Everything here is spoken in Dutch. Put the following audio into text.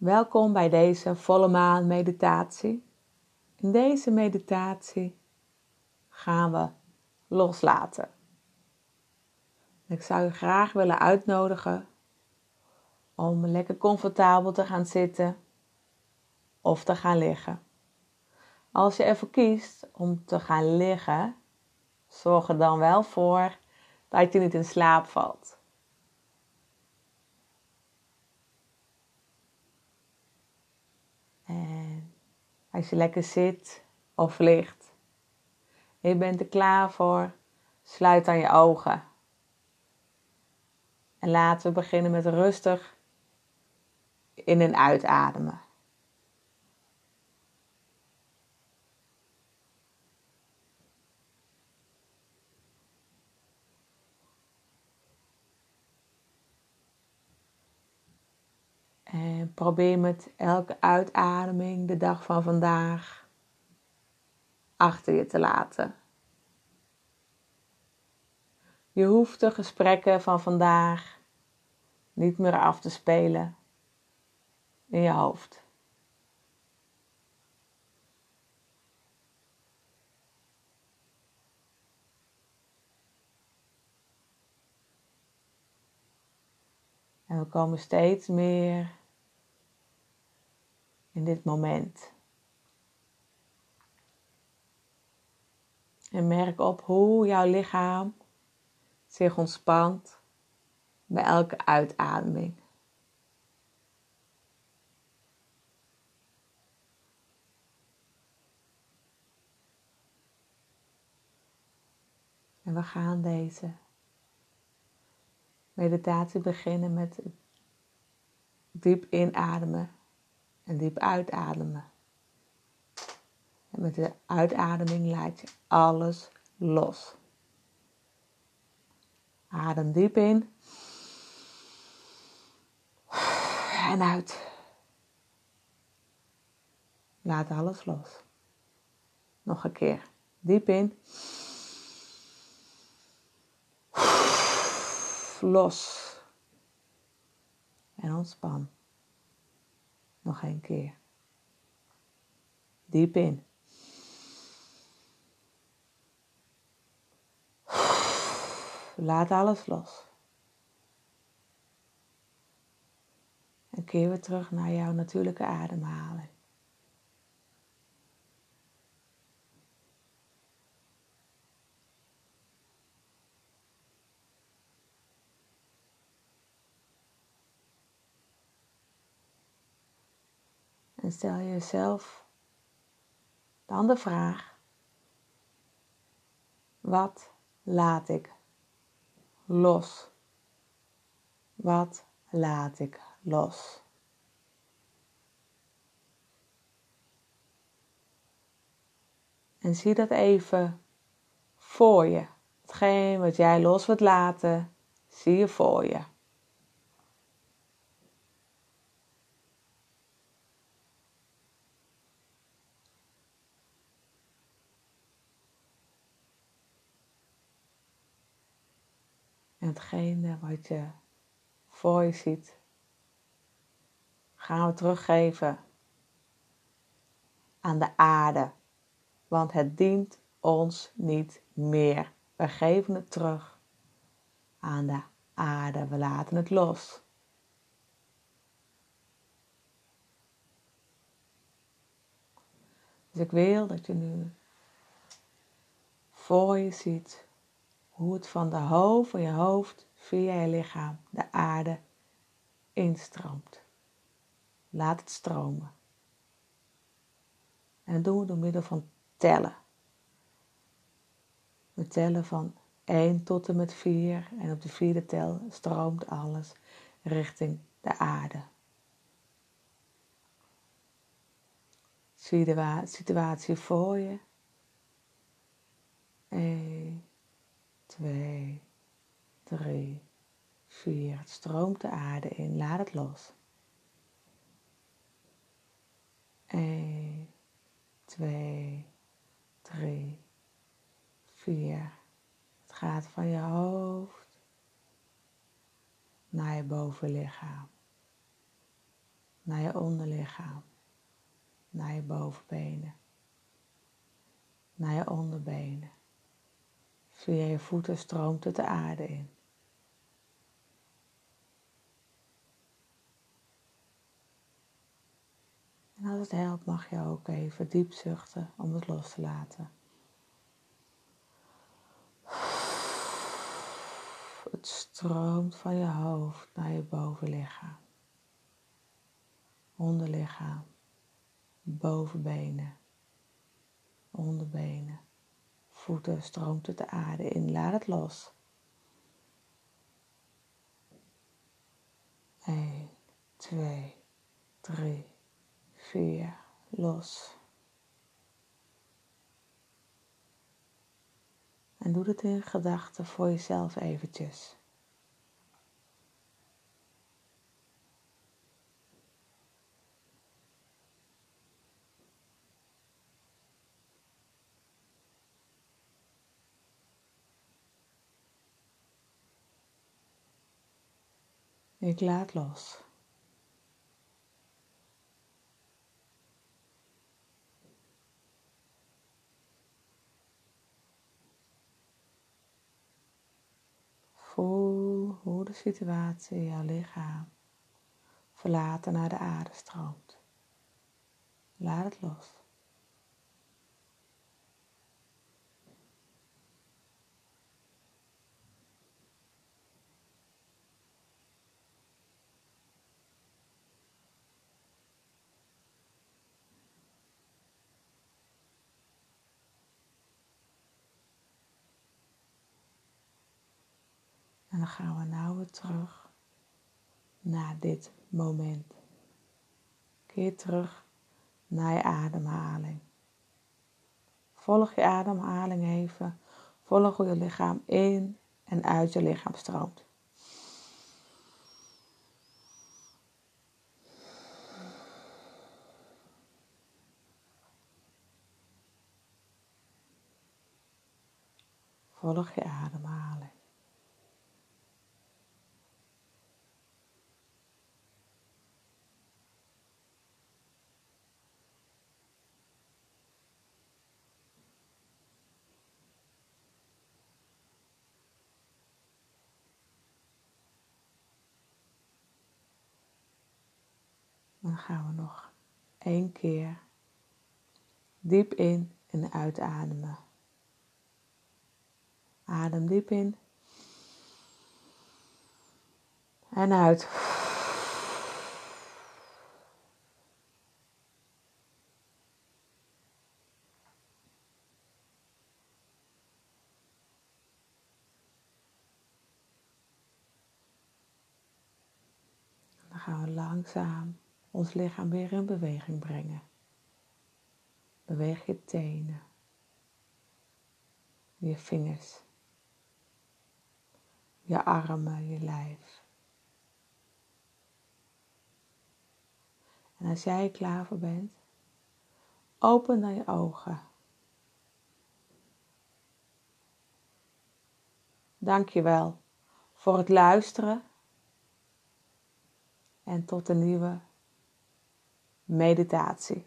Welkom bij deze volle maan meditatie. In deze meditatie gaan we loslaten. Ik zou je graag willen uitnodigen om lekker comfortabel te gaan zitten of te gaan liggen. Als je ervoor kiest om te gaan liggen, zorg er dan wel voor dat je niet in slaap valt. Als je lekker zit of ligt je bent er klaar voor, sluit dan je ogen. En laten we beginnen met rustig in- en uitademen. En probeer met elke uitademing de dag van vandaag achter je te laten. Je hoeft de gesprekken van vandaag niet meer af te spelen in je hoofd. En we komen steeds meer in dit moment. En merk op hoe jouw lichaam zich ontspant bij elke uitademing. En we gaan deze meditatie beginnen met diep inademen en diep uitademen. En met de uitademing laat je alles los. Adem diep in. En uit. Laat alles los. Nog een keer. Diep in. Los. En ontspan. Nog een keer. Diep in. Laat alles los. En keer weer terug naar jouw natuurlijke ademhaling. En stel jezelf dan de vraag: wat laat ik los? Wat laat ik los? En zie dat even voor je. Hetgeen wat jij los wilt laten, zie je voor je. Hetgene wat je voor je ziet, gaan we teruggeven aan de aarde. Want het dient ons niet meer. We geven het terug aan de aarde. We laten het los. Dus ik wil dat je nu voor je ziet hoe het van de hoofd, van je hoofd via je lichaam de aarde instroomt. Laat het stromen. En dat doen we door middel van tellen. We tellen van 1 tot en met 4 en op de vierde tel stroomt alles richting de aarde. Zie de situatie voor je. 1, 2, 3, 4. Het stroomt de aarde in. Laat het los. 1, 2, 3, 4. Het gaat van je hoofd naar je bovenlichaam. naar je onderlichaam, naar je bovenbenen, naar je onderbenen. Via je voeten stroomt het de aarde in. En als het helpt mag je ook even diep zuchten om het los te laten. Het stroomt van je hoofd naar je bovenlichaam, onderlichaam, bovenbenen, onderbenen, voeten stroomt het de aarde in. Laat het los. 1, 2, 3, 4, los. En doe het in gedachten voor jezelf eventjes. Ik laat los. Voel hoe de situatie jouw lichaam verlaten naar de aarde stroomt. Laat het los. Dan gaan we nou weer terug naar dit moment. Keer terug naar je ademhaling. Volg je ademhaling even. Volg hoe je lichaam in en uit je lichaam stroomt. Volg je ademhaling. Dan gaan we nog één keer diep in en uitademen. Adem diep in. En uit. Dan gaan we langzaam ons lichaam weer in beweging brengen. Beweeg je tenen, je vingers, je armen, je lijf. En als jij klaar voor bent, open dan je ogen. Dank je wel voor het luisteren en tot een nieuwe meditatie.